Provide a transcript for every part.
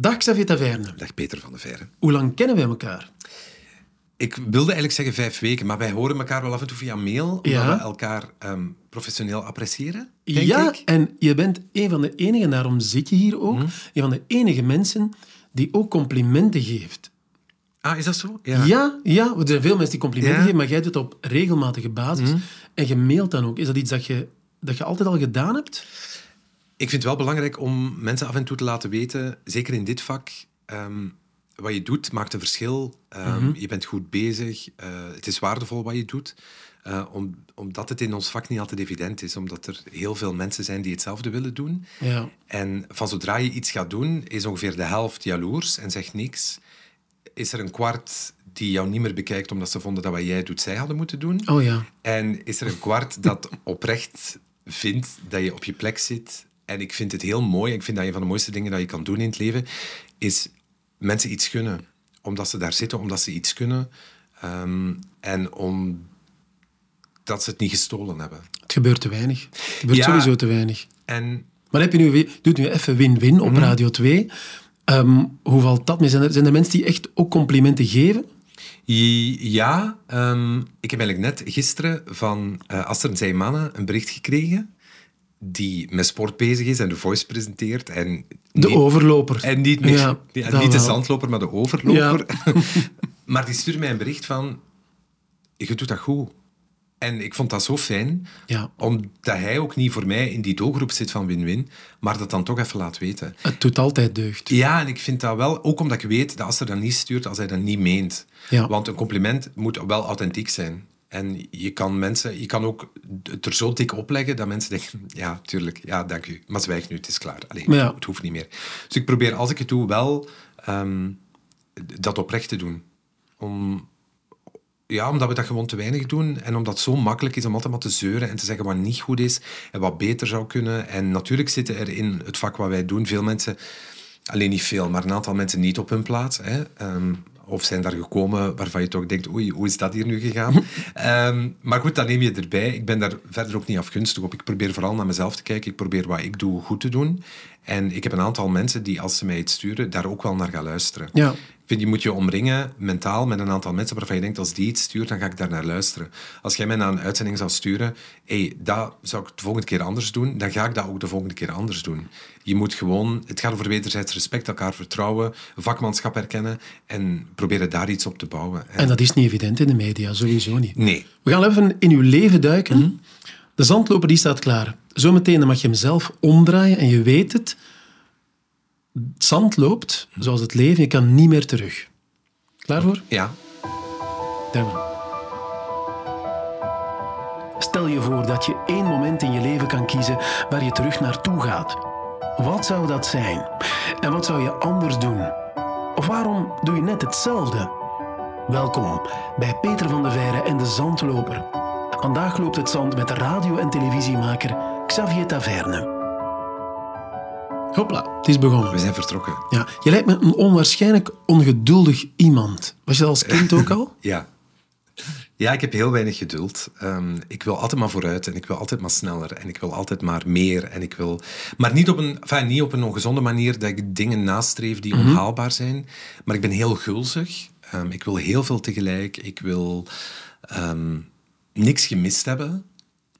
Dag Xavier Taverne. Dag Peter van der Veire. Hoe lang kennen wij elkaar? Ik wilde eigenlijk zeggen vijf weken, maar wij horen elkaar wel af en toe via mail, omdat Ja. we elkaar ehm, professioneel appreciëren, denk ja, ik. en je bent een van de enigen, daarom zit je hier ook, Mhm. een van de enige mensen die ook complimenten geeft. Ah, is dat zo? Ja, ja, er zijn veel mensen die complimenten Ja. Geven, maar jij doet het op regelmatige basis. En je mailt dan ook. Is dat iets dat je, dat je altijd al gedaan hebt? Ik vind het wel belangrijk om mensen af en toe te laten weten, zeker in dit vak, ehm, wat je doet maakt een verschil. Ehm, Mhm. Je bent goed bezig, eh, het is waardevol wat je doet. eh, om, omdat het in ons vak niet altijd evident is, omdat er heel veel mensen zijn die hetzelfde willen doen. Ja. En van zodra je iets gaat doen, is ongeveer de helft jaloers en zegt niks. Is er een kwart die jou niet meer bekijkt omdat ze vonden dat wat jij doet, zij hadden moeten doen. Oh ja. En is er een kwart dat oprecht vindt dat je op je plek zit. En ik vind het heel mooi, ik vind dat een van de mooiste dingen dat je kan doen in het leven, is mensen iets gunnen. Omdat ze daar zitten, omdat ze iets kunnen. Ehm, en omdat ze het niet gestolen hebben. Het gebeurt te weinig. Het gebeurt Ja. sowieso te weinig. En Maar heb je nu, doet nu even win-win Mhm. op Radio 2. Ehm, hoe valt dat mee? Zijn er, zijn er mensen die echt ook complimenten geven? Ja, ehm, ik heb eigenlijk net gisteren van eh Aster Zeymane een bericht gekregen die met sport bezig is en de Voice presenteert. En De niet- overloper. En niet, meer, Ja, ja, dat niet de zandloper, maar de overloper. maar die stuurde mij een bericht van... Je doet dat goed. En ik vond dat zo fijn, Ja. omdat hij ook niet voor mij in die doelgroep zit van win-win, maar dat dan toch even laat weten. Het doet altijd deugd. Ja, en ik vind dat wel, ook omdat ik weet dat als er dan niet stuurt, als hij dat niet meent. Want een compliment moet wel authentiek zijn. En je kan mensen, je kan ook het er zo dik opleggen dat mensen denken, ja, tuurlijk, ja, dank u. Maar zwijg nu, het is klaar. Allee, Maar ja. het hoeft niet meer. Dus ik probeer, als ik het doe, wel ehm, dat oprecht te doen. Om, ja, omdat we dat gewoon te weinig doen en omdat het zo makkelijk is om altijd maar te zeuren en te zeggen wat niet goed is en wat beter zou kunnen. En natuurlijk zitten er in het vak wat wij doen veel mensen, alleen niet veel, maar een aantal mensen niet op hun plaats. Hè. Ehm, of zijn daar gekomen waarvan je toch denkt, oei, hoe is dat hier nu gegaan? Ehm, maar goed, dat neem je erbij. Ik ben daar verder ook niet afgunstig op. Ik probeer vooral naar mezelf te kijken. Ik probeer wat ik doe goed te doen. En ik heb een aantal mensen die, als ze mij iets sturen, daar ook wel naar gaan luisteren. Ja. Ik vind, je moet je omringen mentaal met een aantal mensen waarvan je denkt, als die iets stuurt, dan ga ik daar naar luisteren. Als jij mij naar een uitzending zou sturen, hey, dat zou ik de volgende keer anders doen, dan ga ik dat ook de volgende keer anders doen. Je moet gewoon, het gaat over wederzijds respect, elkaar vertrouwen, vakmanschap herkennen en proberen daar iets op te bouwen. En- En dat is niet evident in de media, sowieso niet. nee, We gaan even in uw leven duiken. Mhm. De zandloper die staat klaar. Zometeen mag je hem zelf omdraaien en je weet het. Het zand loopt, zoals het leven, je kan niet meer terug. Klaar voor? ja. We. Stel je voor dat je één moment in je leven kan kiezen waar je terug naartoe gaat. Wat zou dat zijn? En wat zou je anders doen? Of waarom doe je net hetzelfde? Welkom bij Peter van de Veire en de Zandloper. Vandaag loopt het zand met de radio- en televisiemaker Xavier Taverne. Hopla, het is begonnen. We zijn vertrokken. Ja, je lijkt me een onwaarschijnlijk ongeduldig iemand. Was je dat als kind ook al? Ja. Ja, ik heb heel weinig geduld. Ehm, ik wil altijd maar vooruit en ik wil altijd maar sneller en ik wil altijd maar meer. En ik wil... Maar niet op, een, enfin, niet op een ongezonde manier dat ik dingen nastreef die onhaalbaar zijn. Maar ik ben heel gulzig. Ehm, ik wil heel veel tegelijk. Ik wil ehm, niks gemist hebben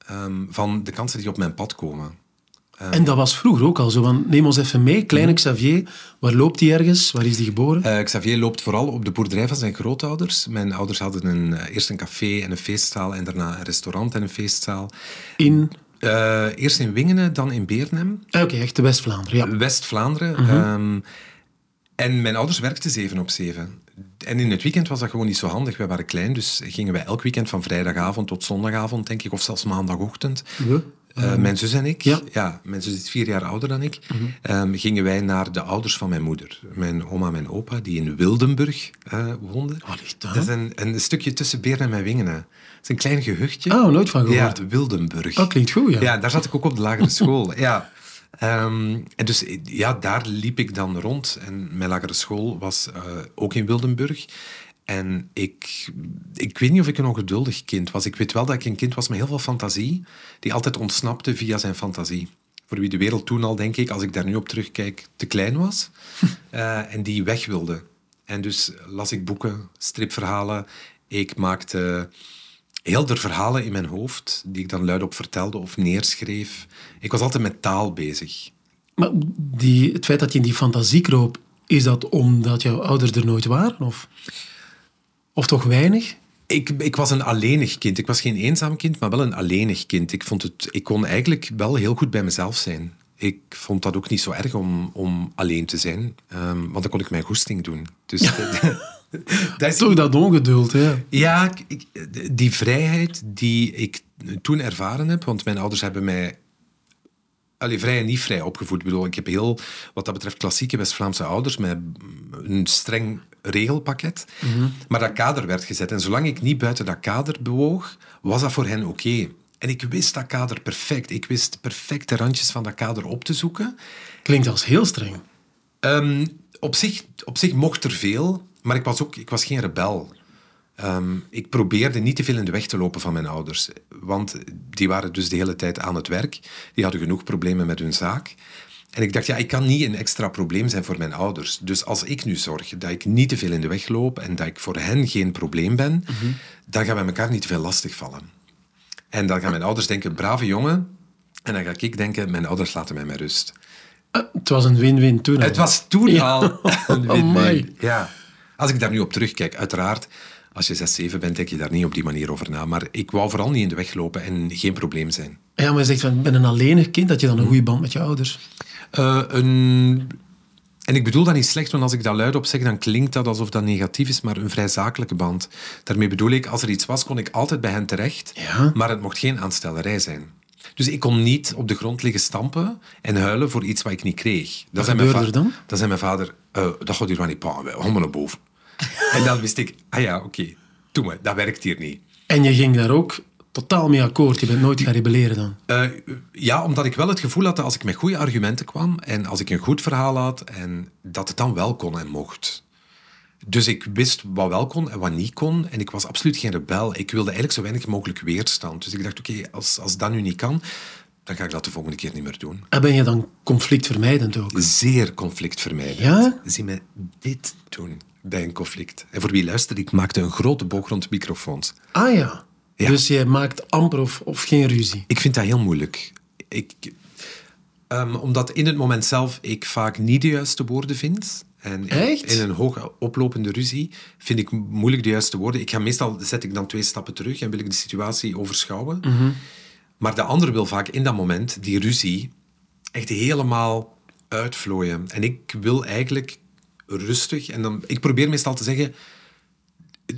ehm, van de kansen die op mijn pad komen. En dat was vroeger ook al zo. Van, neem ons even mee, kleine Xavier. Waar loopt hij ergens? Waar is hij geboren? Eh, Xavier loopt vooral op de boerderij van zijn grootouders. Mijn ouders hadden een, eh, eerst een café en een feestzaal en daarna een restaurant en een feestzaal. In... Eh, eerst in Wingenen, dan in Beernem, Ah, Oké, echt de West-Vlaanderen. Ja. West-Vlaanderen. Ehm, en mijn ouders werkten zeven op zeven. En in het weekend was dat gewoon niet zo handig. Wij waren klein, dus gingen wij elk weekend van vrijdagavond tot zondagavond, denk ik, of zelfs maandagochtend. We? Eh, mijn zus en ik, Ja. mijn zus is vier jaar ouder dan ik, ehm, gingen wij naar de ouders van mijn moeder. Mijn oma en mijn opa, die in Wildenburg eh, woonden. Ligt dat? Dat is een, een stukje tussen Beernem en Wingenen. Het is een klein gehuchtje. Oh, nooit van Ja, gehoord. Wildenburg. Dat klinkt goed, ja. Ja, daar zat ik ook op de lagere school. ja. Ehm, en dus ja, daar liep ik dan rond. En mijn lagere school was eh, ook in Wildenburg. En ik, ik weet niet of ik een ongeduldig kind was. Ik weet wel dat ik een kind was met heel veel fantasie, die altijd ontsnapte via zijn fantasie. voor wie de wereld toen al, denk ik, als ik daar nu op terugkijk, te klein was. Eh, en die weg wilde. En dus las ik boeken, stripverhalen. Ik maakte heel de verhalen in mijn hoofd, die ik dan luidop vertelde of neerschreef. Ik was altijd met taal bezig. Maar die, het feit dat je in die fantasie kroop, is dat omdat jouw ouders er nooit waren? Of, of toch weinig? Ik, ik was een alleenig kind. Ik was geen eenzaam kind, maar wel een alleenig kind. Ik, vond het, ik kon eigenlijk wel heel goed bij mezelf zijn. Ik vond dat ook niet zo erg om, om alleen te zijn, ehm, want dan kon ik mijn goesting doen. Dus dat is toch dat ongeduld, hè? Ja, ik, die vrijheid die ik toen ervaren heb, want mijn ouders hebben mij Allee, vrij en niet vrij opgevoed. Ik bedoel, ik heb heel, wat dat betreft, klassieke West-Vlaamse ouders met een streng regelpakket. Maar dat kader werd gezet. En zolang ik niet buiten dat kader bewoog, was dat voor hen oké. En ik wist dat kader perfect. Ik wist perfect de randjes van dat kader op te zoeken. Klinkt als heel streng. Um, op, zich, op zich mocht er veel, maar ik was, ook, ik was geen rebel. Ehm, ik probeerde niet te veel in de weg te lopen van mijn ouders. Want die waren dus de hele tijd aan het werk. Die hadden genoeg problemen met hun zaak. En ik dacht, ja, ik kan niet een extra probleem zijn voor mijn ouders. Dus als ik nu zorg dat ik niet te veel in de weg loop en dat ik voor hen geen probleem ben, mhm. dan gaan we elkaar niet te veel lastigvallen. En dan gaan mijn ouders denken, brave jongen. En dan ga ik denken, mijn ouders laten mij met rust. Uh, het was een win-win toen al. Het was toen al een win-win. ja. Als ik daar nu op terugkijk, uiteraard als je 6, 7 bent, denk je daar niet op die manier over na. Maar ik wou vooral niet in de weg lopen en geen probleem zijn. Ja, maar je zegt, ik ben een alleenig kind. Dat je dan een goede band met je ouders? Uh, een... En ik bedoel dat niet slecht, want als ik dat luidop zeg, dan klinkt dat alsof dat negatief is, maar een vrij zakelijke band. Daarmee bedoel ik, als er iets was, kon ik altijd bij hen terecht, ja? maar het mocht geen aanstellerij zijn. Dus ik kon niet op de grond liggen stampen en huilen voor iets wat ik niet kreeg. Dat wat gebeurde er dan? Dan zei mijn vader, uh, dat gaat hier maar niet pa, gaan naar boven. En dan wist ik, ah ja, oké, okay, doe maar, dat werkt hier niet. En je ging daar ook totaal mee akkoord? Je bent nooit gaan rebelleren dan? Uh, ja, omdat ik wel het gevoel had dat als ik met goede argumenten kwam en als ik een goed verhaal had, en dat het dan wel kon en mocht. Dus ik wist wat wel kon en wat niet kon. En ik was absoluut geen rebel. Ik wilde eigenlijk zo weinig mogelijk weerstand. Dus ik dacht, oké, als, als dat nu niet kan, dan ga ik dat de volgende keer niet meer doen. En ben je dan conflictvermijdend ook? Zeer conflictvermijdend. Ja? Zie mij dit doen bij een conflict. En voor wie luistert, ik maakte een grote boog rond microfoons. Ah ja. Dus jij maakt amper of, of geen ruzie? Ik vind dat heel moeilijk. Ik, um, omdat in het moment zelf ik vaak niet de juiste woorden vind. En Echt? In, een hoog oplopende ruzie vind ik moeilijk de juiste woorden. Ik ga meestal zet ik dan twee stappen terug en wil ik de situatie overschouwen. Mhm. Maar de ander wil vaak in dat moment die ruzie echt helemaal uitvlooien. En ik wil eigenlijk rustig. En dan, ik probeer meestal te zeggen,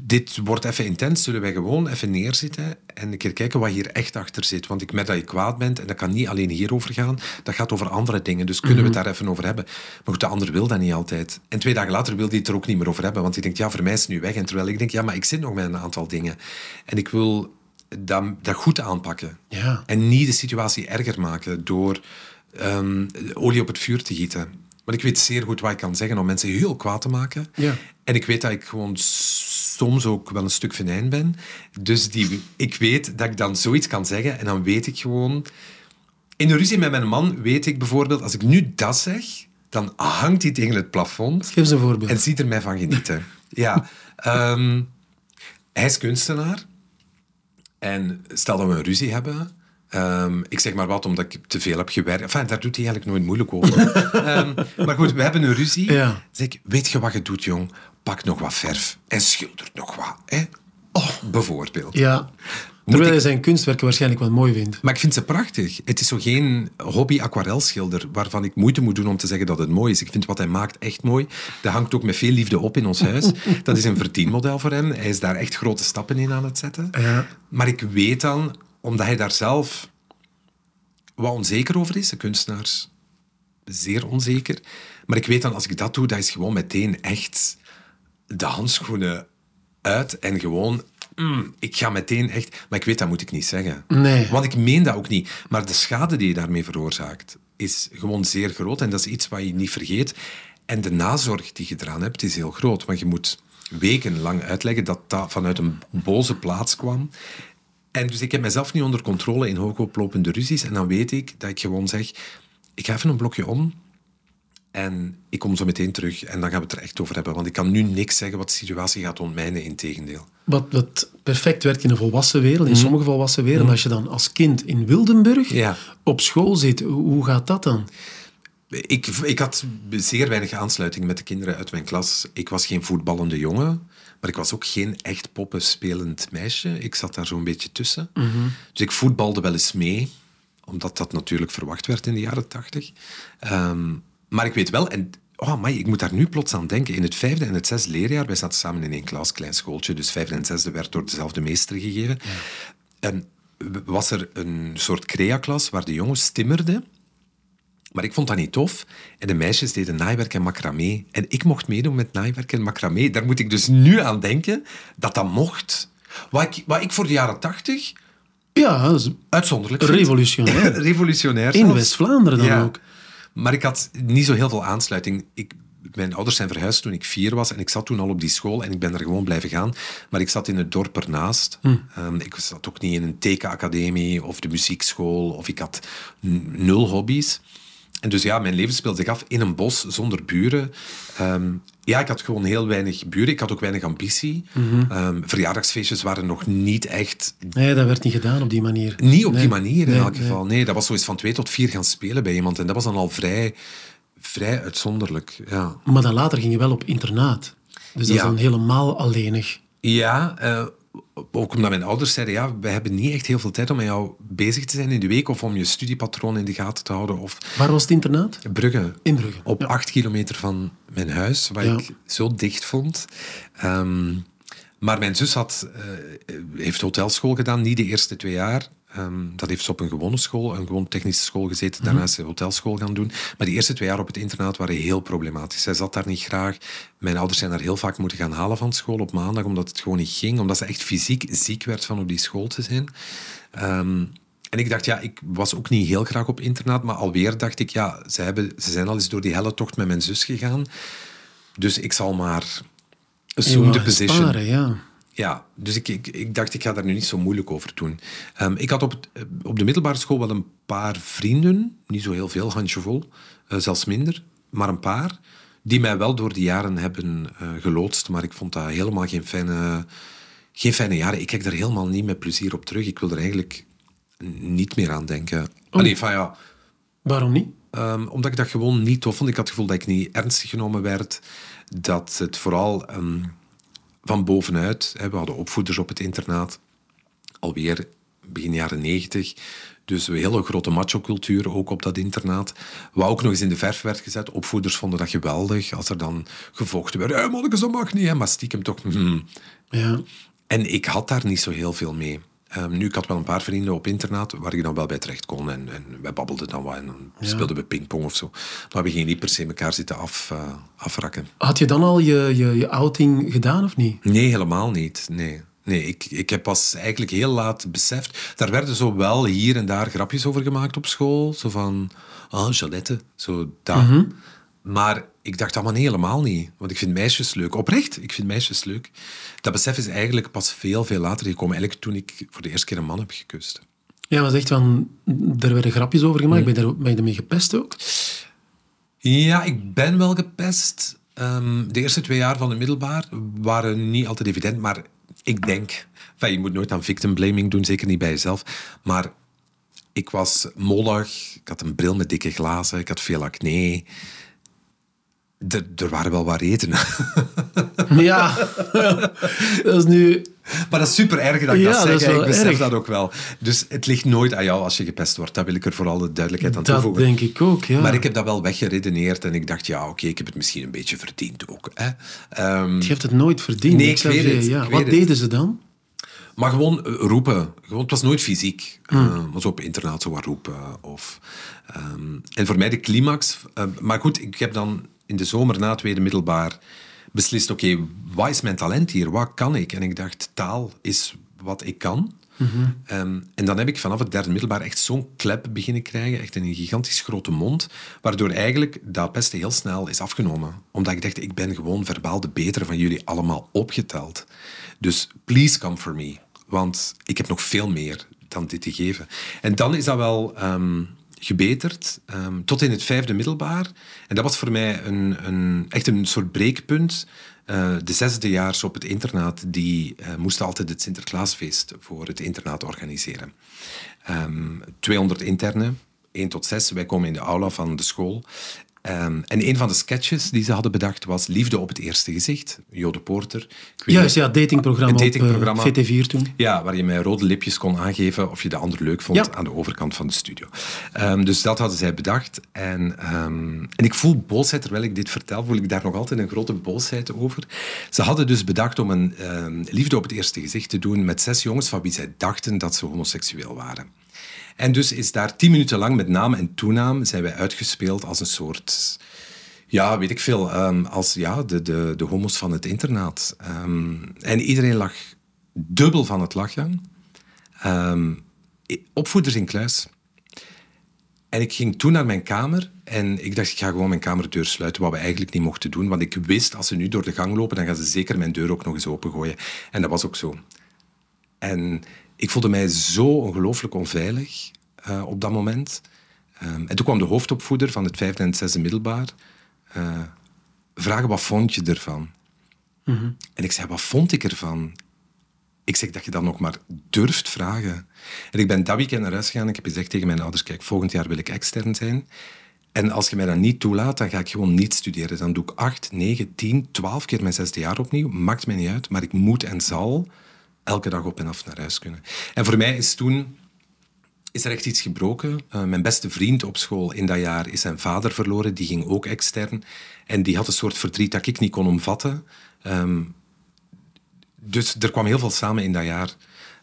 dit wordt even intens, zullen wij gewoon even neerzitten en een keer kijken wat hier echt achter zit. Want ik merk dat je kwaad bent en dat kan niet alleen hierover gaan, dat gaat over andere dingen. Dus kunnen we het mhm. daar even over hebben. Maar goed, de ander wil dat niet altijd. En twee dagen later wil hij het er ook niet meer over hebben, want hij denkt, ja, voor mij is het nu weg. En terwijl ik denk, ja, maar ik zit nog met een aantal dingen. En ik wil dat, dat goed aanpakken. Ja. En niet de situatie erger maken door um, olie op het vuur te gieten. Maar ik weet zeer goed wat ik kan zeggen om mensen heel kwaad te maken. Ja. En ik weet dat ik gewoon soms ook wel een stuk venijn ben. Dus die, ik weet dat ik dan zoiets kan zeggen en dan weet ik gewoon... In een ruzie met mijn man weet ik bijvoorbeeld, als ik nu dat zeg, dan hangt hij tegen het plafond. Geef eens een voorbeeld. En ziet er mij van genieten. ja. Um, hij is kunstenaar. En stel dat we een ruzie hebben, Um, ik zeg maar wat, omdat ik te veel heb gewerkt. Enfin, daar doet hij eigenlijk nooit moeilijk over. um, maar goed, we hebben een ruzie. Ja. Zeg ik, weet je wat je doet, jong? Pak nog wat verf en schilder nog wat. Hè? Oh, bijvoorbeeld. Ja. Terwijl hij zijn kunstwerken waarschijnlijk wel mooi vindt. Maar ik vind ze prachtig. Het is zo geen hobby aquarelschilder waarvan ik moeite moet doen om te zeggen dat het mooi is. Ik vind wat hij maakt echt mooi. Dat hangt ook met veel liefde op in ons huis. Dat is een verdienmodel voor hem. Hij is daar echt grote stappen in aan het zetten. Ja. Maar ik weet dan, omdat hij daar zelf wat onzeker over is. De kunstenaars zeer onzeker. Maar ik weet dan, als ik dat doe, dat is gewoon meteen echt de handschoenen uit en gewoon... Mm, ik ga meteen echt... Maar ik weet, dat moet ik niet zeggen. Nee. Want ik meen dat ook niet. Maar de schade die je daarmee veroorzaakt, is gewoon zeer groot. En dat is iets wat je niet vergeet. En de nazorg die je eraan hebt, is heel groot. Want je moet wekenlang uitleggen dat dat vanuit een boze plaats kwam. En dus ik heb mezelf niet onder controle in hoogoplopende ruzies. En dan weet ik dat ik gewoon zeg, ik ga even een blokje om. En ik kom zo meteen terug en dan gaan we het er echt over hebben. Want ik kan nu niks zeggen wat de situatie gaat ontmijnen, in tegendeel. Wat, wat perfect werkt in een volwassen wereld, in sommige volwassen werelden, als je dan als kind in Wildenburg Ja. op school zit, hoe hoe gaat dat dan? Ik, ik had zeer weinig aansluiting met de kinderen uit mijn klas. Ik was geen voetballende jongen, maar ik was ook geen echt poppenspelend meisje. Ik zat daar zo'n beetje tussen. Dus ik voetbalde wel eens mee, omdat dat natuurlijk verwacht werd in de jaren tachtig. Ehm, maar ik weet wel, en oh, amai, ik moet daar nu plots aan denken. In het vijfde en het zesde leerjaar, wij zaten samen in één klas, klein schooltje, dus vijfde en zesde werd door dezelfde meester gegeven. En was er een soort crea-klas waar de jongens timmerden. Maar ik vond dat niet tof. En de meisjes deden naaiwerk en macramé. En ik mocht meedoen met naaiwerk en macramé. Daar moet ik dus nu aan denken dat dat mocht. Wat ik, wat ik voor de jaren tachtig Ja, dat is uitzonderlijk revolutionair. Revolutionair In. West-Vlaanderen dan Ja. ook. Maar ik had niet zo heel veel aansluiting. Ik, mijn ouders zijn verhuisd toen ik vier was en ik zat toen al op die school en ik ben er gewoon blijven gaan. Maar ik zat in het dorp ernaast. Hm. Ehm, ik zat ook niet in een tekenacademie of de muziekschool of ik had nul hobby's. En dus ja, mijn leven speelde zich af in een bos zonder buren. Ehm, ja, ik had gewoon heel weinig buren. Ik had ook weinig ambitie. Mhm. Ehm, verjaardagsfeestjes waren nog niet echt Nee, dat werd niet gedaan op die manier. niet op Nee. die manier in Nee, elk geval. Nee, dat was zoiets van twee tot vier gaan spelen bij iemand. En dat was dan al vrij, vrij uitzonderlijk. Ja, Maar dan later ging je wel op internaat. Dus dat Ja. is dan helemaal alleenig. ja eh, ook omdat mijn ouders zeiden, ja, wij hebben niet echt heel veel tijd om met jou bezig te zijn in de week of om je studiepatroon in de gaten te houden. Of Waar was het internaat? Brugge. In Brugge. Op Ja. acht kilometer van mijn huis, wat Ja. ik zo dicht vond. Ehm, maar mijn zus had, eh, heeft hotelschool gedaan, niet de eerste twee jaar. Ehm, dat heeft ze op een gewone school, een gewoon technische school gezeten. Daarna is ze hotelschool gaan doen. Maar die eerste twee jaar op het internaat waren heel problematisch. Zij zat daar niet graag. Mijn ouders zijn daar heel vaak moeten gaan halen van school op maandag, omdat het gewoon niet ging. Omdat ze echt fysiek ziek werd van op die school te zijn. Ehm, en ik dacht, ja, ik was ook niet heel graag op internaat, maar alweer dacht ik, ja, ze, hebben, ze zijn al eens door die helle tocht met mijn zus gegaan. Dus ik zal maar assume wou the position. sparen, ja. Ja, dus ik, ik, ik dacht, ik ga daar nu niet zo moeilijk over doen. Ehm, ik had op, het- eh, op de middelbare school wel een paar vrienden, niet zo heel veel, handjevol, eh, zelfs minder, maar een paar, die mij wel door die jaren hebben eh, geloodst. Maar ik vond dat helemaal geen fijne, geen fijne jaren. Ik kijk daar helemaal niet met plezier op terug. Ik wil er eigenlijk niet meer aan denken. Allee, van ja, Waarom niet? Ehm, omdat ik dat gewoon niet tof vond. Ik had het gevoel dat ik niet ernstig genomen werd. Dat het vooral ehm, van bovenuit... We hadden opvoeders op het internaat. Alweer begin jaren negentig. Dus een hele grote macho-cultuur ook op dat internaat. Wat ook nog eens in de verf werd gezet. Opvoeders vonden dat geweldig. Als er dan gevochten werd. Hé, manneke, dat mag niet. Hè. Maar stiekem toch... hmm. Ja. En ik had daar niet zo heel veel mee. Ehm, nu, ik had wel een paar vrienden op internaat waar ik dan wel bij terecht kon. En, en wij babbelden dan wat en dan speelden we pingpong of zo. Maar we gingen niet per se elkaar zitten af, eh, afrakken. Had je dan al je, je, je outing gedaan of niet? Nee, helemaal niet. Nee. Nee, ik, ik heb pas eigenlijk heel laat beseft. Daar werden zo wel hier en daar grapjes over gemaakt op school. Zo van, ah, Jalette, zo dat. Maar ik dacht allemaal nee, helemaal niet. Want ik vind meisjes leuk. Oprecht, ik vind meisjes leuk. Dat besef is eigenlijk pas veel, veel later gekomen. Eigenlijk toen ik voor de eerste keer een man heb gekust. Ja, maar echt van, er werden grapjes over gemaakt. Ben je, daar, ben je ermee gepest ook? Ja, ik ben wel gepest. Ehm, de eerste twee jaar van de middelbaar waren niet altijd evident, maar ik denk... Enfin, je moet nooit aan victim blaming doen, zeker niet bij jezelf. Maar ik was mollig, ik had een bril met dikke glazen, ik had veel acne. Er, er waren wel wat redenen. Ja, dat is nu... Maar dat is super erg dat ik Ja, dat dat zeg. ik besef erg. dat ook wel. Dus het ligt nooit aan jou als je gepest wordt. Dat wil ik er voor alle duidelijkheid aan Dat toevoegen. denk ik ook, ja. Maar ik heb dat wel weggeredeneerd en ik dacht, ja, oké, ik heb het misschien een beetje verdiend ook. Hè. Ehm, Je hebt het nooit verdiend. Nee, ik weet het, Ja. ik Wat weet het. deden ze dan? maar gewoon eh, roepen. Gewoon, het was nooit fysiek. Uh, was op internaat zo wat roepen. Of, ehm, en voor mij de climax... eh, maar goed, ik heb dan in de zomer na tweede middelbaar beslist, oké, wat is mijn talent hier? Wat kan ik? En ik dacht, taal is wat ik kan. Ehm, en dan heb ik vanaf het derde middelbaar echt zo'n klep beginnen krijgen, echt een gigantisch grote mond, waardoor eigenlijk dat pesten heel snel is afgenomen. Omdat ik dacht, ik ben gewoon verbaal de betere van jullie allemaal opgeteld. Dus please come for me, want ik heb nog veel meer dan dit te geven. En dan is dat wel... ehm, gebeterd ehm, tot in het vijfde middelbaar. En dat was voor mij een, een, echt een soort breekpunt. Uh, de zesdejaars op het internaat die uh, moesten altijd het Sinterklaasfeest voor het internaat organiseren. Um, 200 internen, 1 tot 6. Wij komen in de aula van de school. Um, en een van de sketches die ze hadden bedacht was Liefde op het eerste gezicht. Jode Porter. Juist, ja, datingprogramma, datingprogramma op uh, VT4 toen. Ja, waar je met rode lipjes kon aangeven of je de ander leuk vond ja. aan de overkant van de studio. Um, dus dat hadden zij bedacht. En, um, en ik voel boosheid, terwijl ik dit vertel, voel ik daar nog altijd een grote boosheid over. Ze hadden dus bedacht om een Liefde op het eerste gezicht te doen met zes jongens van wie zij dachten dat ze homoseksueel waren. En dus is daar tien minuten lang met naam en toenaam zijn wij uitgespeeld als een soort... Ja, weet ik veel. Um, als ja, de, de, de homo's van het internaat. Um, en iedereen lag dubbel van het lachen. Um, opvoeders in kluis. En ik ging toen naar mijn kamer en ik dacht, ik ga gewoon mijn kamerdeur sluiten, wat we eigenlijk niet mochten doen. Want ik wist, als ze nu door de gang lopen, dan gaan ze zeker mijn deur ook nog eens opengooien. En dat was ook zo. En ik voelde mij zo ongelooflijk onveilig uh, op dat moment. Um, en toen kwam de hoofdopvoeder van het vijfde en het zesde middelbaar uh, vragen wat vond je ervan? Mm -hmm. En ik zei, wat vond ik ervan? Ik zeg dat je dat nog maar durft vragen. En ik ben dat weekend naar huis gegaan ik heb gezegd tegen mijn ouders, kijk, volgend jaar wil ik extern zijn. En als je mij dat niet toelaat, dan ga ik gewoon niet studeren. Dan doe ik acht, negen, tien, twaalf keer mijn zesde jaar opnieuw. Maakt mij niet uit, maar ik moet en zal elke dag op en af naar huis kunnen. En voor mij is toen is er echt iets gebroken. Uh, mijn beste vriend op school in dat jaar is zijn vader verloren. Die ging ook extern. En die had een soort verdriet dat ik niet kon omvatten. Um, dus er kwam heel veel samen in dat jaar.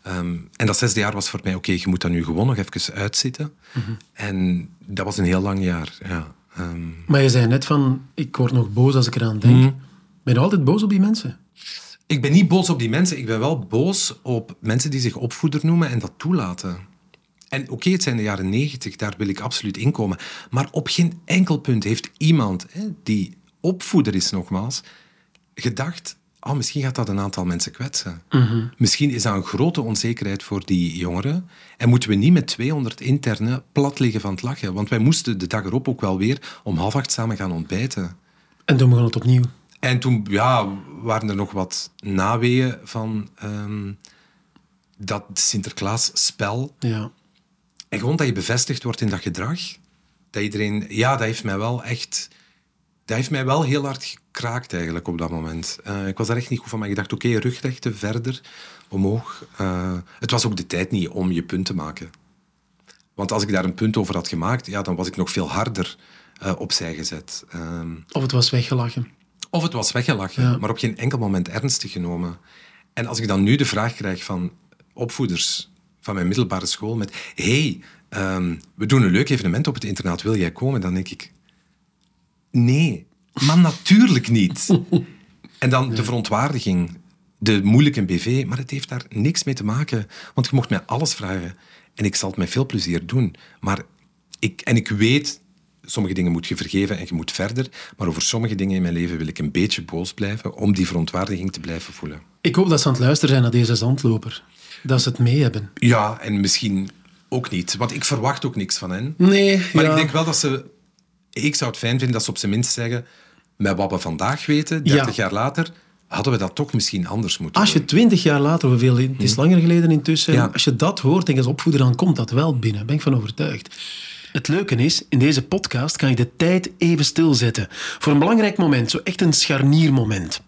Um, en dat zesde jaar was voor mij, oké, okay, je moet dat nu gewoon nog even uitzitten. Mm -hmm. En dat was een heel lang jaar, ja. Um, maar je zei net van, ik word nog boos als ik eraan denk. Mm. Ben je altijd boos op die mensen? Ik ben niet boos op die mensen. Ik ben wel boos op mensen die zich opvoeder noemen en dat toelaten. En oké, okay, het zijn de jaren negentig, daar wil ik absoluut inkomen. Maar op geen enkel punt heeft iemand hè, die opvoeder is, nogmaals, gedacht... Oh, misschien gaat dat een aantal mensen kwetsen. Mm -hmm. Misschien is dat een grote onzekerheid voor die jongeren. En moeten we niet met 200 internen plat liggen van het lachen. Want wij moesten de dag erop ook wel weer om half acht samen gaan ontbijten. En toen begon het opnieuw. En toen ja, waren er nog wat naweeën van um, dat Sinterklaas-spel. Ja. En gewoon dat je bevestigd wordt in dat gedrag. Dat iedereen... Ja, dat heeft mij wel echt... Dat heeft mij wel heel hard gekraakt eigenlijk op dat moment. Uh, ik was daar echt niet goed van, maar ik dacht, oké, okay, rugrechten, verder, omhoog. Uh, het was ook de tijd niet om je punt te maken. Want als ik daar een punt over had gemaakt, ja, dan was ik nog veel harder uh, opzij gezet. Um, of het was weggelachen. Of het was weggelachen, ja. maar op geen enkel moment ernstig genomen. En als ik dan nu de vraag krijg van opvoeders van mijn middelbare school met hey, um, we doen een leuk evenement op het internaat, wil jij komen? Dan denk ik, nee, maar natuurlijk niet. en dan de verontwaardiging, de moeilijke BV, maar het heeft daar niks mee te maken, want je mocht mij alles vragen en ik zal het met veel plezier doen. Maar ik, en ik weet sommige dingen moet je vergeven en je moet verder. Maar over sommige dingen in mijn leven wil ik een beetje boos blijven om die verontwaardiging te blijven voelen. Ik hoop dat ze aan het luisteren zijn naar deze zandloper. Dat ze het mee hebben. Ja, en misschien ook niet. Want ik verwacht ook niks van hen. Nee, Maar ja. ik denk wel dat ze... Ik zou het fijn vinden dat ze op zijn minst zeggen... Met wat we vandaag weten, 30 ja. jaar later hadden we dat toch misschien anders moeten Als je twintig jaar later, hoeveel, het is hm. langer geleden intussen, ja. als je dat hoort en als opvoeder, dan komt dat wel binnen. Daar ben ik van overtuigd. Het leuke is, in deze podcast kan ik de tijd even stilzetten. Voor een belangrijk moment, zo echt een scharniermoment.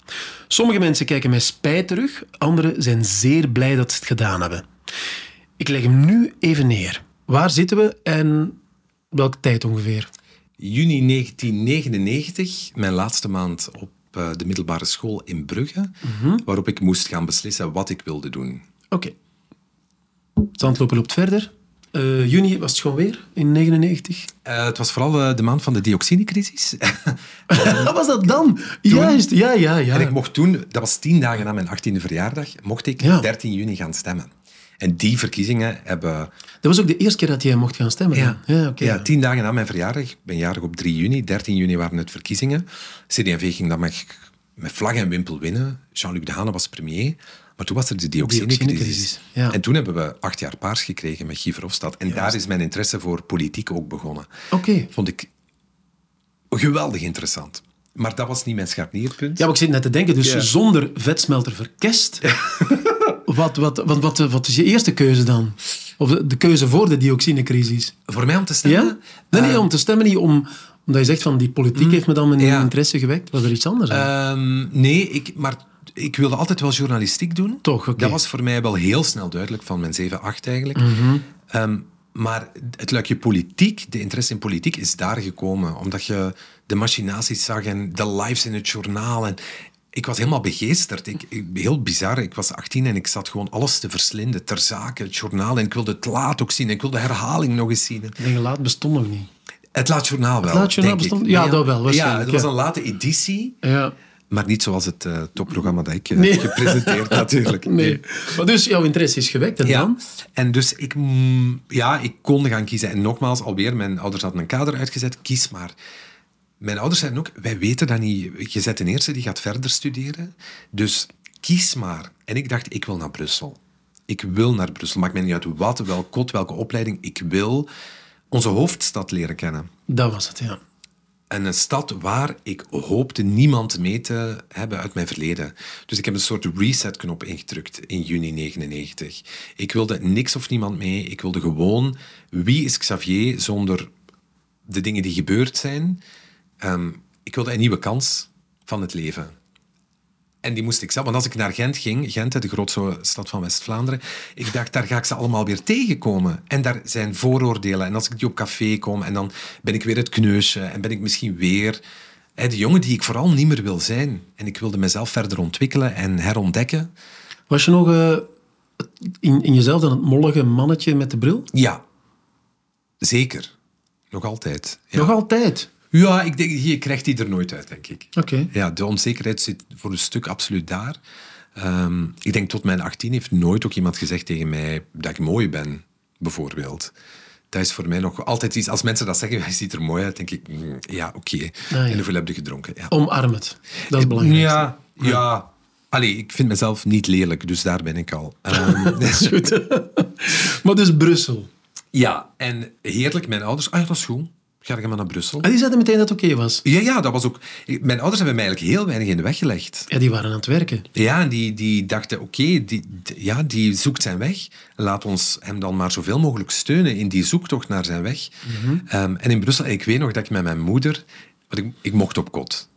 Sommige mensen kijken met spijt terug, anderen zijn zeer blij dat ze het gedaan hebben. Ik leg hem nu even neer. Waar zitten we en welke tijd ongeveer? Juni 1999, mijn laatste maand op de middelbare school in Brugge, mm -hmm. waarop ik moest gaan beslissen wat ik wilde doen. Oké. Okay. Zandlopen loopt verder. Uh, juni was het gewoon weer, in 99? Uh, het was vooral uh, de maand van de dioxinecrisis. Wat was dat dan? Toen, Juist, ja, ja, ja. En ik mocht toen, dat was tien dagen na mijn 18e verjaardag, mocht ik ja. 13 juni gaan stemmen. En die verkiezingen hebben... Dat was ook de eerste keer dat jij mocht gaan stemmen? Ja, ja, okay, ja tien dagen na mijn verjaardag. Ik ben jarig op 3 juni. 13 juni waren het verkiezingen. CD&V ging dat met met vlag en wimpel winnen. Jean-Luc Dehaene was premier. Maar toen was er de dioxinecrisis. Ja. En toen hebben we acht jaar paars gekregen met Guy Verhofstadt. En daar is mijn interesse voor politiek ook begonnen. Oké. Vond ik geweldig interessant. Maar dat was niet mijn scharnierpunt. Ja, maar ik zit net te denken, dus Ja. zonder vetsmelter verkest. wat, wat, wat, wat, wat is je eerste keuze dan? Of de, de keuze voor de dioxinecrisis? Voor mij om te stemmen? Ja? Nee, nee, Eh, om te stemmen niet om... Omdat je zegt van die politiek heeft me dan mijn ja. interesse gewekt. Was er iets anders aan? Ehm, nee, ik, maar ik wilde altijd wel journalistiek doen. Toch, oké. Dat was voor mij wel heel snel duidelijk van mijn 7, 8 eigenlijk. Mhm. Ehm, maar het luikje politiek, de interesse in politiek, is daar gekomen. Omdat je de machinaties zag en de lives in het journaal. En ik was helemaal begeesterd. Ik, ik- heel bizar. Ik was 18 en ik zat gewoon alles te verslinden. Ter zake, het journaal. En ik wilde het laat ook zien. En ik wilde de herhaling nog eens zien. Denk, laat bestond nog niet. Het laat journaal wel, Laat Journaal denk ik. bestond- ja, dat wel, Ja, het was een late editie. Ja. Maar niet zoals het eh, topprogramma dat ik eh, Nee. heb gepresenteerd, natuurlijk. Nee. Maar dus jouw interesse is gewekt en Ja, dan? en dus ik, mm, ja, ik kon gaan kiezen. En nogmaals, alweer, mijn ouders hadden een kader uitgezet. Kies maar. Mijn ouders zeiden ook, wij weten dat niet. Je zet een eerste, die gaat verder studeren. Dus kies maar. En ik dacht, ik wil naar Brussel. Ik wil naar Brussel. Maakt mij niet uit wat, welk kot, welke opleiding. Ik wil onze hoofdstad leren kennen. Dat was het, ja. En een stad waar ik hoopte niemand mee te hebben uit mijn verleden. Dus ik heb een soort reset-knop ingedrukt in juni 99. Ik wilde niks of niemand mee. Ik wilde gewoon... Wie is Xavier zonder de dingen die gebeurd zijn? Ehm, ik wilde een nieuwe kans van het leven. En die moest ik zelf... Want als ik naar Gent ging, Gent, de grootste stad van West-Vlaanderen, ik dacht, daar ga ik ze allemaal weer tegenkomen. En daar zijn vooroordelen. En als ik die op café kom, en dan ben ik weer het kneusje, en ben ik misschien weer hè, de jongen die ik vooral niet meer wil zijn. En ik wilde mezelf verder ontwikkelen en herontdekken. Was je nog eh, in, in jezelf dan het mollige mannetje met de bril? Ja, zeker. Nog altijd. Ja, Nog altijd? Ja ik denk, je krijgt die er nooit uit, denk ik. Oké. Ja, de onzekerheid zit voor een stuk absoluut daar. Ehm, ik denk tot mijn 18 heeft nooit ook iemand gezegd tegen mij dat ik mooi ben, bijvoorbeeld. Dat is voor mij nog altijd iets. Als mensen dat zeggen, hij ziet er mooi uit, denk ik, mm, ja, oké. ja. En hoeveel heb je gedronken? Ja. Omarm het. Dat is belangrijk. Ja, ja. Allee, ik vind mezelf niet lelijk, dus daar ben ik al. Ehm, Goed. maar dus Brussel. ja, en heerlijk, mijn ouders. Ah ja, dat is goed. Ga ik maar naar Brussel. En die zeiden meteen dat het oké was. Ja, ja, dat was ook... Mijn ouders hebben mij eigenlijk heel weinig in de weg gelegd. Ja, die waren aan het werken. Ja, en die, die dachten, oké, die, ja, die zoekt zijn weg. Laat ons hem dan maar zoveel mogelijk steunen in die zoektocht naar zijn weg. Ehm, en in Brussel, ik weet nog dat ik met mijn moeder... Want ik, ik mocht op kot.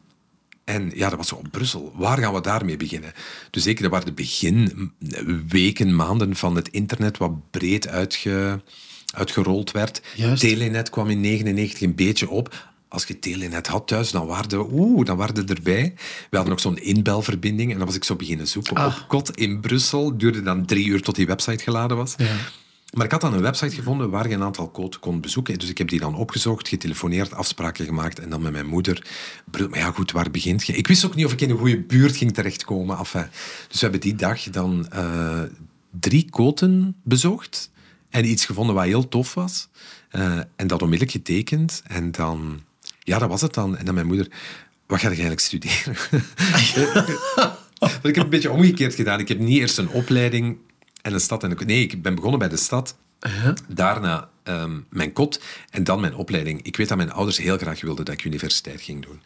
En ja, dat was zo op Brussel. Waar gaan we daarmee beginnen? Dus zeker, dat waren de beginweken, maanden van het internet, wat breed uitge, uitgerold werd. Juist. Telenet kwam in 99 een beetje op. Als je Telenet had thuis, dan waren we, oeh, dan waren we erbij. We hadden nog zo'n inbelverbinding en dan was ik zo beginnen zoeken Ah. op kot in Brussel. Duurde dan drie uur tot die website geladen was. Ja. Maar ik had dan een website gevonden waar je een aantal codes kon bezoeken. Dus ik heb die dan opgezocht, getelefoneerd, afspraken gemaakt en dan met mijn moeder. Maar ja, goed, waar begint je? Ik wist ook niet of ik in een goede buurt ging terechtkomen. Enfin, dus we hebben die dag dan eh, drie koten bezocht en iets gevonden wat heel tof was. Eh, en dat onmiddellijk getekend. En dan, ja, dat was het dan. En dan mijn moeder, wat ga je eigenlijk studeren? Want ik heb een beetje omgekeerd gedaan. Ik heb niet eerst een opleiding en een stad. En een, nee, ik ben begonnen bij de stad. Ja. Daarna ehm, mijn kot en dan mijn opleiding. Ik weet dat mijn ouders heel graag wilden dat ik universiteit ging doen.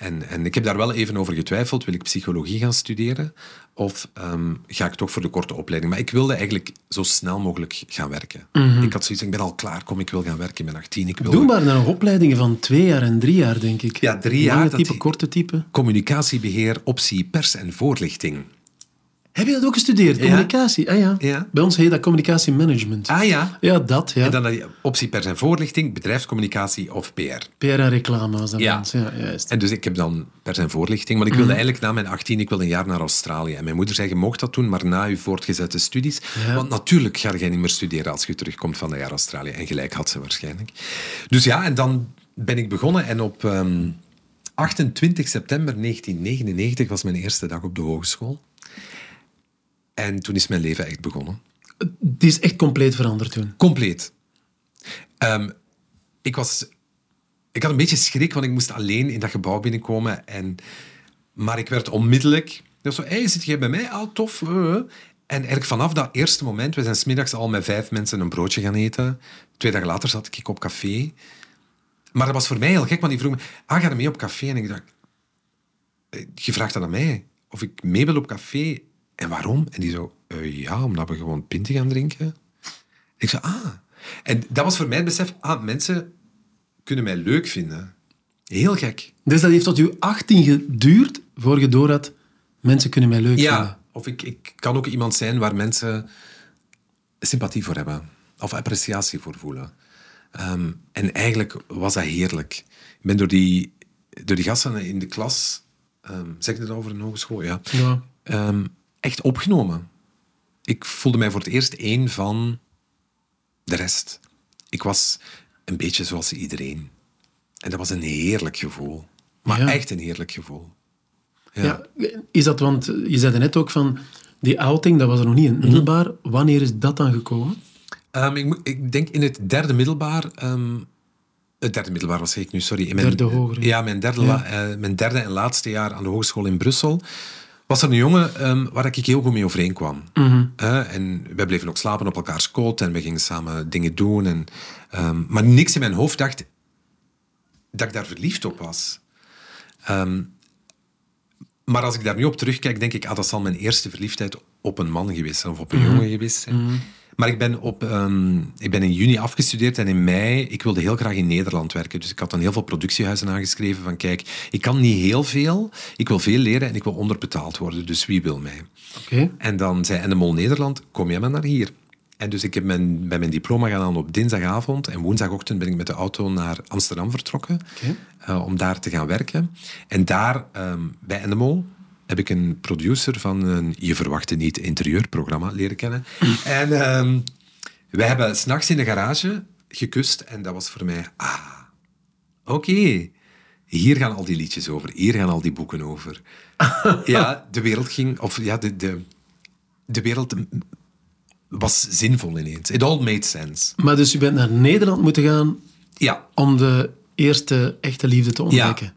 En, en ik heb daar wel even over getwijfeld. Wil ik psychologie gaan studeren? Of ehm, ga ik toch voor de korte opleiding? Maar ik wilde eigenlijk zo snel mogelijk gaan werken. Ik had zoiets, ik ben al klaar, kom, ik wil gaan werken. Ik ben 18, ik wil... Doen waren er nog opleidingen van twee jaar en drie jaar, denk ik. Ja, drie jaar, Lange type, korte type. Communicatiebeheer, optie, pers en voorlichting. Heb je dat ook gestudeerd? Communicatie? Ah ja. Ja. Bij ons heet dat communicatiemanagement. Ah ja. Ja, dat, ja. En dan die optie pers en voorlichting, bedrijfscommunicatie of PR. PR en reclame was dat Ja. ons. Ja, juist. En dus ik heb dan pers en voorlichting, want ik wilde eigenlijk na mijn 18, ik wilde een jaar naar Australië. En mijn moeder zei, je mocht dat doen, maar na je voortgezette studies. Ja. Want natuurlijk ga jij niet meer studeren als je terugkomt van een jaar Australië. En gelijk had ze waarschijnlijk. Dus ja, en dan ben ik begonnen en op ehm, 28 september 1999 was mijn eerste dag op de hogeschool. En toen is mijn leven echt begonnen. Die is echt compleet veranderd toen. Compleet. Ehm, ik, was, ik had een beetje schrik, want ik moest alleen in dat gebouw binnenkomen. En maar ik werd onmiddellijk... Dat zo, hey, zit jij bij mij? Ah, tof. eh, eh. En eigenlijk vanaf dat eerste moment, we zijn smiddags al met vijf mensen een broodje gaan eten. Twee dagen later zat ik op café. Maar dat was voor mij heel gek, want die vroeg me, ah, ga je mee op café? En ik dacht, eh, je vraagt dat aan mij, of ik mee wil op café. En waarom? En die zo, "Eh, ja, omdat we gewoon pinten gaan drinken. Ik zei, ah. En dat was voor mij het besef, ah, mensen kunnen mij leuk vinden. Heel gek. Dus dat heeft tot je 18 geduurd voor je door had, mensen kunnen mij leuk vinden. Ja, of ik, ik kan ook iemand zijn waar mensen sympathie voor hebben. Of appreciatie voor voelen. Ehm, en eigenlijk was dat heerlijk. Ik ben door die, door die gasten in de klas, ehm, zeg je dat over een hogeschool? Ja. Ja. Ehm, echt opgenomen. Ik voelde mij voor het eerst één van de rest. Ik was een beetje zoals iedereen. En dat was een heerlijk gevoel. Maar Ja. echt een heerlijk gevoel. Ja. Is dat, want je zei net ook van, die outing, dat was er nog niet in Mhm. het middelbaar. Wanneer is dat dan gekomen? Ehm, ik, ik denk in het derde middelbaar. ehm, het derde middelbaar was ik nu, sorry. In mijn, Derde hoger, ja. Mijn derde, la- eh, mijn derde en laatste jaar aan de hogeschool in Brussel. Was er een jongen ehm, waar ik heel goed mee overeenkwam. Mhm. En wij bleven ook slapen op elkaars koot en we gingen samen dingen doen. En, ehm, maar niks in mijn hoofd dacht dat ik daar verliefd op was. Ehm, maar als ik daar nu op terugkijk, denk ik, ah, dat zal mijn eerste verliefdheid op een man geweest zijn of op een jongen geweest zijn. Maar ik ben, op, ehm, ik ben in juni afgestudeerd en in mei, ik wilde heel graag in Nederland werken. Dus ik had dan heel veel productiehuizen aangeschreven van kijk, ik kan niet heel veel, ik wil veel leren en ik wil onderbetaald worden, dus wie wil mij? Oké. En dan zei Endemol Nederland, kom jij maar naar hier. En dus ik heb mijn, bij mijn diploma gedaan op dinsdagavond en woensdagochtend ben ik met de auto naar Amsterdam vertrokken eh, om daar te gaan werken. En daar, ehm, bij Endemol, heb ik een producer van een Je verwachtte niet interieurprogramma leren kennen. en ehm, wij hebben s'nachts in de garage gekust en dat was voor mij, ah, oké. Hier gaan al die liedjes over, hier gaan al die boeken over. ja, de wereld ging, of ja, de, de, de wereld was zinvol ineens. It all made sense. Maar dus je bent naar Nederland moeten gaan Ja, om de eerste echte liefde te ontdekken.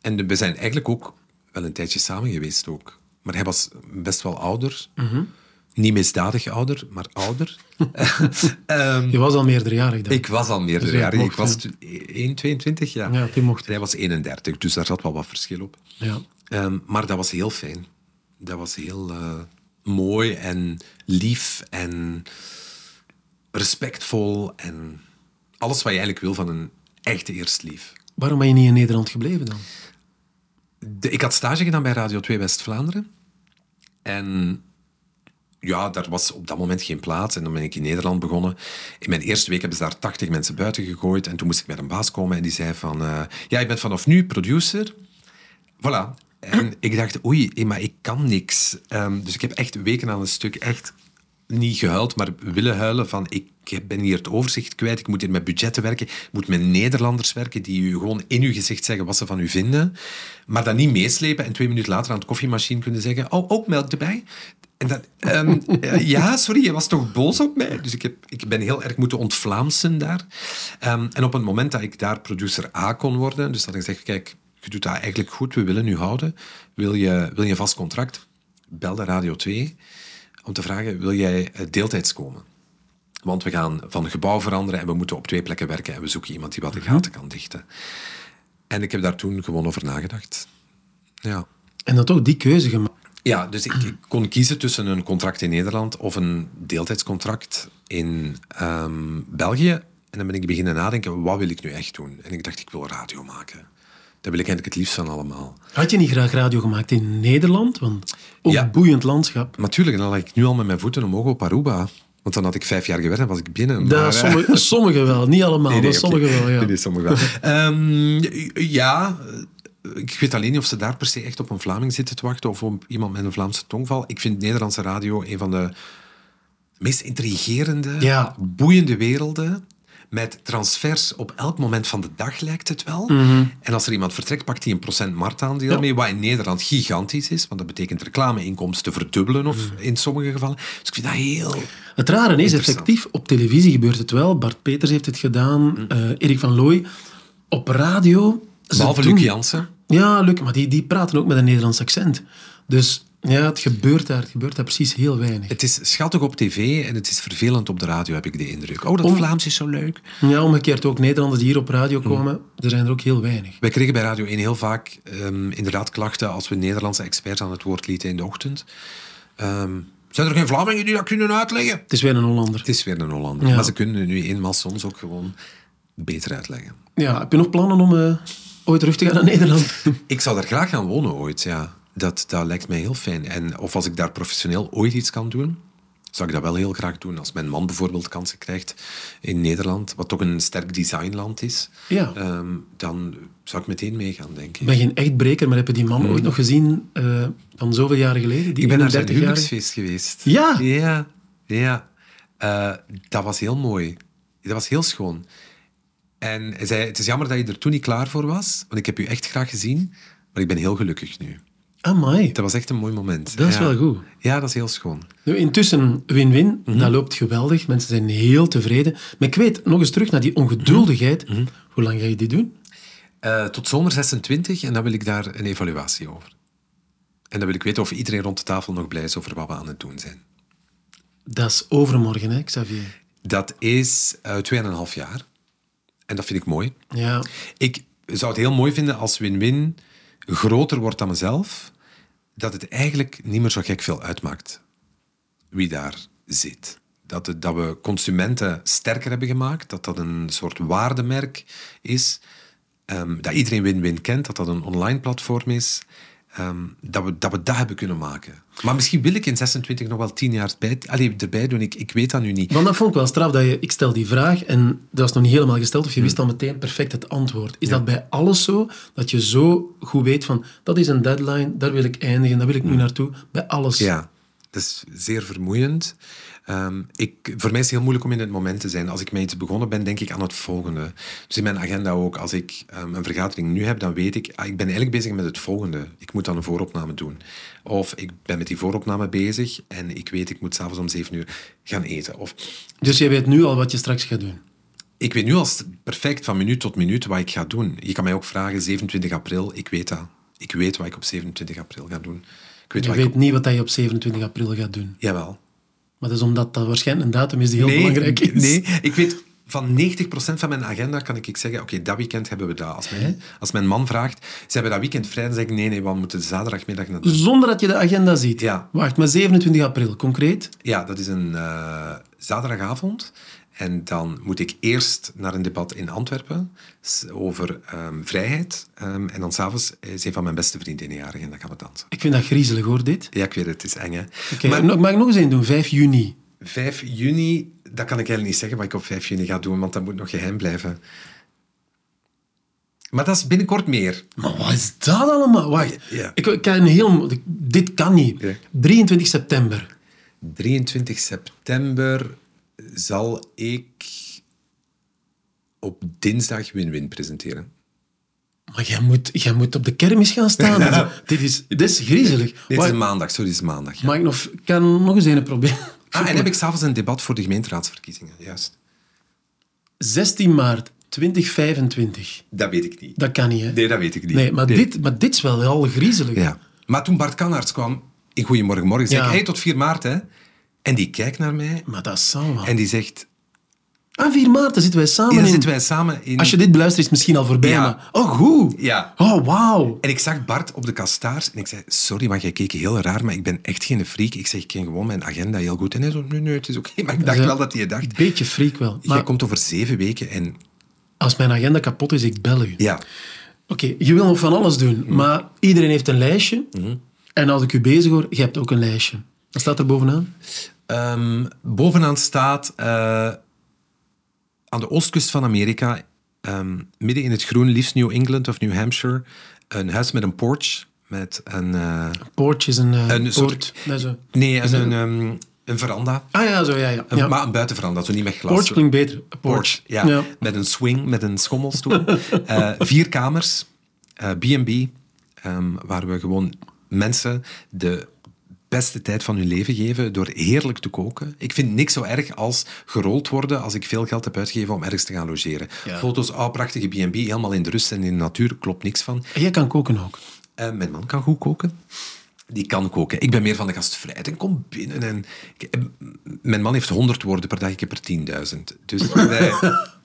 en we zijn eigenlijk ook wel een tijdje samen geweest ook. Maar hij was best wel ouder. Niet misdadig ouder, maar ouder. Ehm, Je was al meerderjarig dan. ik was al Dus jaren. Ik was ja. toen 1, 22 jaar. Ja, die mocht. En hij was 31, dus daar zat wel wat verschil op. Ja. Ehm, maar dat was heel fijn. Dat was heel eh, mooi en lief en respectvol en alles wat je eigenlijk wil van een echte eerstlief. Waarom ben je niet in Nederland gebleven dan? Ik had stage gedaan bij Radio 2 West-Vlaanderen. En ja, daar was op dat moment geen plaats. En dan ben ik in Nederland begonnen. In mijn eerste week hebben ze daar 80 mensen buiten gegooid. En toen moest ik met een baas komen en die zei van... eh, ja, je bent vanaf nu producer. Voilà. En ik dacht, oei, hé, maar ik kan niks. Ehm, dus ik heb echt weken aan een stuk echt niet gehuild, maar willen huilen van ik ben hier het overzicht kwijt, ik moet hier met budgetten werken, ik moet met Nederlanders werken die u gewoon in uw gezicht zeggen wat ze van u vinden, maar dan niet meeslepen en twee minuten later aan het koffiemachine kunnen zeggen, oh, ook melk erbij? En ehm, eh, ja, sorry, je was toch boos op mij? Dus ik, heb, ik ben heel erg moeten ontvlaamsen daar. Ehm, en op het moment dat ik daar producer A kon worden, dus dat ik zeg, kijk, je doet dat eigenlijk goed, we willen u houden, wil je, wil je vast contract? Belde Radio 2 om te vragen, wil jij eh, deeltijds komen? Want we gaan van gebouw veranderen en we moeten op twee plekken werken en we zoeken iemand die wat de gaten kan dichten. En ik heb daar toen gewoon over nagedacht. Ja. En dan toch die keuze gemaakt. Ja, dus ik, ik kon kiezen tussen een contract in Nederland of een deeltijdscontract in ehm, België. En dan ben ik beginnen nadenken, wat wil ik nu echt doen? En ik dacht, ik wil radio maken. Dat wil ik eigenlijk het liefst van allemaal. Had je niet graag radio gemaakt in Nederland? Want ook Ja. boeiend landschap. Maar tuurlijk, dan lag ik nu al met mijn voeten omhoog op Aruba. Want dan had ik vijf jaar gewerkt en was ik binnen. Maar, eh, sommige, sommige wel, niet allemaal, Nee, nee, maar oké. sommige wel, ja. Nee, sommige wel. Ehm, ja, ik weet alleen niet of ze daar per se echt op een Vlaming zitten te wachten of op iemand met een Vlaamse tongval. Ik vind Nederlandse radio een van de meest intrigerende, Ja. boeiende werelden. Met transfers op elk moment van de dag lijkt het wel. En als er iemand vertrekt, pakt hij een procent marktaandeel Ja. mee, wat in Nederland gigantisch is. Want dat betekent reclameinkomsten verdubbelen of in sommige gevallen. Dus ik vind dat heel... Het rare is, effectief, op televisie gebeurt het wel. Bart Peters heeft het gedaan, eh, Erik van Looy. Op radio... Behalve Luc Jansen. Ja, Luc, maar die, die praten ook met een Nederlands accent. Dus ja, het gebeurt daar, het gebeurt daar precies heel weinig. Het is schattig op tv en het is vervelend op de radio, heb ik de indruk. Oh, dat Om- Vlaams is zo leuk. Ja, omgekeerd ook Nederlanders die hier op radio komen, er zijn er ook heel weinig. Wij kregen bij Radio 1 heel vaak ehm, inderdaad klachten als we Nederlandse experts aan het woord lieten in de ochtend. Ehm, zijn er geen Vlamingen die dat kunnen uitleggen? Het is weer een Hollander. Het is weer een Hollander. Ja. Maar ze kunnen nu eenmaal soms ook gewoon beter uitleggen. Ja, heb je nog plannen om eh, ooit terug te gaan naar Nederland? Ik zou daar graag gaan wonen ooit, ja. Dat, dat lijkt mij heel fijn. En of als ik daar professioneel ooit iets kan doen, zou ik dat wel heel graag doen. Als mijn man bijvoorbeeld kansen krijgt in Nederland, wat toch een sterk designland is, Ja. ehm, dan zou ik meteen meegaan, denk ik. Ben geen echt breker, maar heb je die man ooit nog gezien eh, van zoveel jaren geleden? Die Ik ben naar zijn 31 jaar. huwelijksfeest geweest. Ja? Ja, ja. Eh, dat was heel mooi. Dat was heel schoon. En hij zei, het is jammer dat je er toen niet klaar voor was, want ik heb u echt graag gezien, maar ik ben heel gelukkig nu. Amai. Dat was echt een mooi moment. Dat is Ja. wel goed. Ja, dat is heel schoon. Nu, intussen, win-win, Mhm. dat loopt geweldig. Mensen zijn heel tevreden. Maar ik weet, nog eens terug naar die ongeduldigheid. Mhm. Hoe lang ga je dit doen? Eh, tot zomer 26 en dan wil ik daar een evaluatie over. En dan wil ik weten of iedereen rond de tafel nog blij is over wat we aan het doen zijn. Dat is overmorgen, hè, Xavier? Dat is eh 2,5 jaar. En dat vind ik mooi. Ja. Ik zou het heel mooi vinden als win-win groter wordt dan mezelf, dat het eigenlijk niet meer zo gek veel uitmaakt wie daar zit. Dat, dat we consumenten sterker hebben gemaakt, dat dat een soort waardemerk is, ehm, dat iedereen win-win kent, dat dat een online platform is, ehm, dat, we, dat we dat hebben kunnen maken. Maar misschien wil ik in 26 nog wel 10 jaar bij, allee, erbij doen, ik, ik weet dat nu niet. Want dat vond ik wel straf, dat je, ik stel die vraag en dat was nog niet helemaal gesteld, of je Hmm. wist al meteen perfect het antwoord. Is dat bij alles zo, dat je zo goed weet van, dat is een deadline, daar wil ik eindigen, daar wil ik nu naartoe, bij alles? Hmm. Ja, dat is zeer vermoeiend. Ehm, ik, voor mij is het heel moeilijk om in het moment te zijn. Als ik met iets begonnen ben, denk ik aan het volgende. Dus in mijn agenda ook. Als ik ehm, een vergadering nu heb, dan weet ik... Ah, ik ben eigenlijk bezig met het volgende. Ik moet dan een vooropname doen. Of ik ben met die vooropname bezig en ik weet, ik moet s'avonds om zeven uur gaan eten. Of Dus je weet nu al wat je straks gaat doen. ik weet nu al perfect van minuut tot minuut wat ik ga doen. Je kan mij ook vragen, 27 april, ik weet dat. Ik weet wat ik op 27 april ga doen. Ik weet Je ik weet op... niet wat je op 27 april gaat doen. Jawel. Maar dat is omdat dat waarschijnlijk een datum is die heel belangrijk is. Nee, ik weet van 90% van mijn agenda kan ik zeggen, oké, dat weekend hebben we dat. Als mijn, als mijn man vraagt, ze hebben dat weekend vrij, dan zeg ik, nee, nee, we moeten zaterdagmiddag naar de... Zonder dat je de agenda ziet. Ja. Wacht, maar 27 april, concreet? Ja, dat is een eh, zaterdagavond. En dan moet ik eerst naar een debat in Antwerpen over ehm, vrijheid. Ehm, en dan s'avonds is een van mijn beste vriendinnen jarig en dan gaan we dansen. Ik vind dat griezelig hoor, dit. Ja, ik weet het, het is eng, hè. Maar mag ik nog eens één doen? 5 juni. 5 juni, dat kan ik eigenlijk niet zeggen wat ik op 5 juni ga doen, want dat moet nog geheim blijven. Maar dat is binnenkort meer. Maar wat is dat allemaal? Wacht, Ja. ik, ik kan heel... Dit kan niet. Ja. 23 september. 23 september zal ik op dinsdag Win-Win presenteren. Maar jij moet, jij moet op de kermis gaan staan. dit, is, dit is griezelig. Dit is maandag, sorry, dit is maandag. ja. mag ik nog, kan nog eens een proberen. Ah, en heb ik s'avonds een debat voor de gemeenteraadsverkiezingen, juist. 16 maart 2025. Dat weet ik niet. Dat kan niet, hè? Nee, dat weet ik niet. Nee, maar, Dit, maar dit is wel al griezelig. Ja. Maar toen Bart Kannaerts kwam in Goedemorgen Morgen, zei Ja. ik, hey, tot 4 maart, hè. En die kijkt naar mij Maar dat zal wel. en die zegt... Ah, 4 maart, dan zitten wij samen Ja, dan in. zitten wij samen in... Als je dit beluistert, is het misschien al voorbij. Ja. Maar, oh, goed. Ja. Oh, wauw. En ik zag Bart op de kastaars en ik zei, sorry, maar jij keek heel raar, maar ik ben echt geen freak. Ik zeg, ik ken gewoon mijn agenda heel goed. En hij zo, nee, nee, het is oké. Maar ik dacht Ja. wel dat hij dacht, Beetje freak wel. jij komt over zeven weken en... als mijn agenda kapot is, ik bel u. Ja, Oké, je wil nog van alles doen, maar iedereen heeft een lijstje. En als ik u bezig hoor, je hebt ook een lijstje. Wat staat er bovenaan? Ehm, bovenaan staat eh, aan de oostkust van Amerika, ehm, midden in het groen, liefst New England of New Hampshire, een huis met een porch, met een... eh, Poortje is een, eh, Een soort- Nee, zo. nee, een, een, ehm, een veranda. Ah ja, zo, ja, ja. Een, ja. Maar een buitenveranda, zo niet met glas. Porch klinkt beter. Porch. Porch, ja. Met een swing, met een schommelstoel. Vier kamers, B&B, waar we gewoon mensen de beste tijd van hun leven geven door heerlijk te koken. Ik vind niks zo erg als gerold worden als ik veel geld heb uitgegeven om ergens te gaan logeren. Ja. Foto's, oh, prachtige B&B, helemaal in de rust en in de natuur, klopt niks van. En jij kan koken ook. Eh, mijn man kan goed koken. Die kan koken. Ik ben meer van de gastvrijheid en kom binnen. En, ik- eh, mijn man heeft 100 woorden per dag, ik heb er 10.000. Dus wij,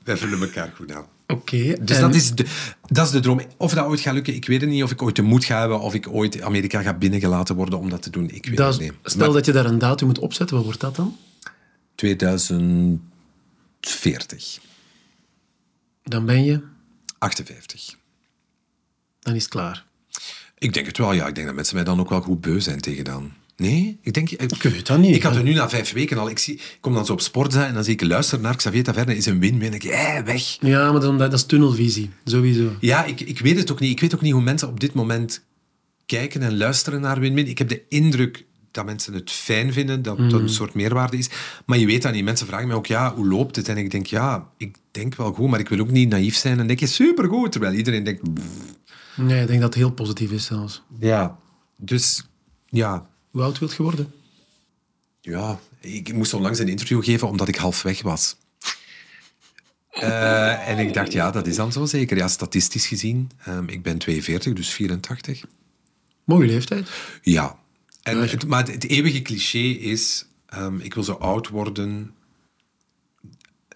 wij vullen elkaar goed aan. Oké. Dus en- dat is, de, dat is de droom. Of dat ooit gaat lukken, ik weet het niet. Of ik ooit de moed ga hebben, of ik ooit Amerika ga binnengelaten worden om dat te doen. Ik weet dat het niet. Stel Maar dat je daar een datum moet opzetten, wat wordt dat dan? 2040, Dan ben je, 58. dan is het klaar. Ik denk het wel, ja. Ik denk dat mensen mij dan ook wel goed beu zijn tegen dan. Nee? Ik denk... Ik, weet dat niet. Ik had er nu na vijf weken al... Ik, zie, ik kom dan zo op Sportza en dan zie ik luister naar Xavier Taverne is een win-win. Ik denk, eh, weg. Ja, maar dat dat is tunnelvisie, sowieso. Ja, ik, ik weet het ook niet. Ik weet ook niet hoe mensen op dit moment kijken en luisteren naar win-win. Ik heb de indruk dat mensen het fijn vinden, dat dat een soort meerwaarde is. Maar je weet dat niet. Mensen vragen mij ook, ja, hoe loopt het? En ik denk, ja, ik denk wel goed, maar ik wil ook niet naïef zijn en denk je, supergoed. Terwijl iedereen denkt, Nee, ik denk dat het heel positief is zelfs. ja. Dus, ja, Hoe oud wilt je worden? Ja, ik moest onlangs een interview geven omdat ik halfweg was. Eh, en ik dacht, ja, dat is dan zo zeker. Ja, statistisch gezien. ehm, ik ben 42, dus 84. Mooie leeftijd. Ja. En het, maar het, het eeuwige cliché is, ehm, ik wil zo oud worden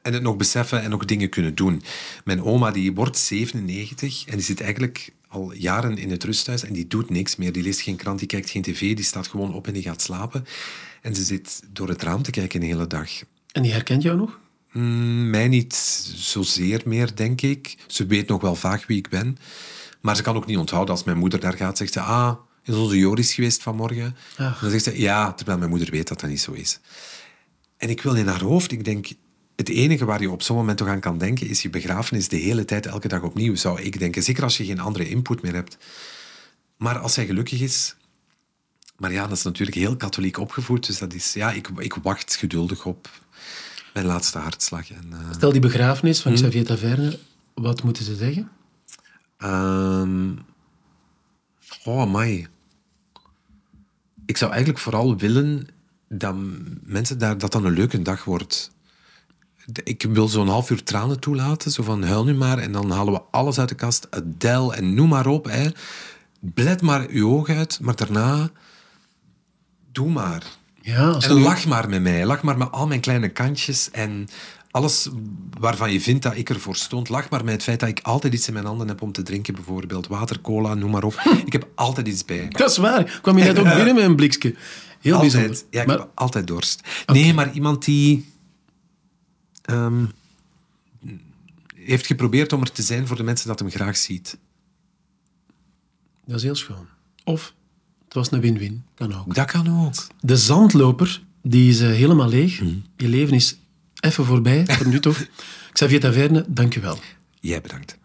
en het nog beseffen en nog dingen kunnen doen. Mijn oma die wordt 97 en die zit eigenlijk al jaren in het rusthuis en die doet niks meer. Die leest geen krant, die kijkt geen tv, die staat gewoon op en die gaat slapen. En ze zit door het raam te kijken de hele dag. En die herkent jou nog? Mm, mij niet zozeer meer, denk ik. Ze weet nog wel vaag wie ik ben. Maar ze kan ook niet onthouden. Als mijn moeder daar gaat, zegt ze... Ah, is onze Joris geweest vanmorgen? Ach. Dan zegt ze... Ja, terwijl mijn moeder weet dat dat niet zo is. En ik wil in haar hoofd... Ik denk... Het enige waar je op zo'n moment toch aan kan denken... is je begrafenis de hele tijd, elke dag opnieuw, zou ik denken. Zeker als je geen andere input meer hebt. Maar als zij gelukkig is... Maar ja, dat is natuurlijk heel katholiek opgevoed. Dus dat is... Ja, ik, ik wacht geduldig op mijn laatste hartslag. En, eh, Stel die begrafenis van Xavier Taverne, wat moeten ze zeggen? Ehm oh, my. Ik zou eigenlijk vooral willen dat mensen daar, dat dan een leuke dag wordt. Ik wil zo'n half uur tranen toelaten, zo van huil nu maar, en dan halen we alles uit de kast, Adele en noem maar op. Hè. Bled maar je ogen uit, maar daarna doe maar. Ja, als En lach maar met mij. Lach maar met al mijn kleine kantjes en alles waarvan je vindt dat ik ervoor stond. Lach maar met het feit dat ik altijd iets in mijn handen heb om te drinken, bijvoorbeeld water, cola, noem maar op. Ik heb altijd iets bij. Dat is waar. Kwam je net ook binnen met een blikje. Heel bijzonder. Altijd. Ja, ik Maar heb altijd dorst. Nee, maar iemand die ehm, heeft geprobeerd om er te zijn voor de mensen dat hem graag ziet. dat is heel schoon. Of het was een win-win. Kan ook. Dat kan ook. De zandloper, die is eh, helemaal leeg. Mhm. Je leven is even voorbij, voor nu toch. Xavier Taverne, dank je wel. Jij bedankt.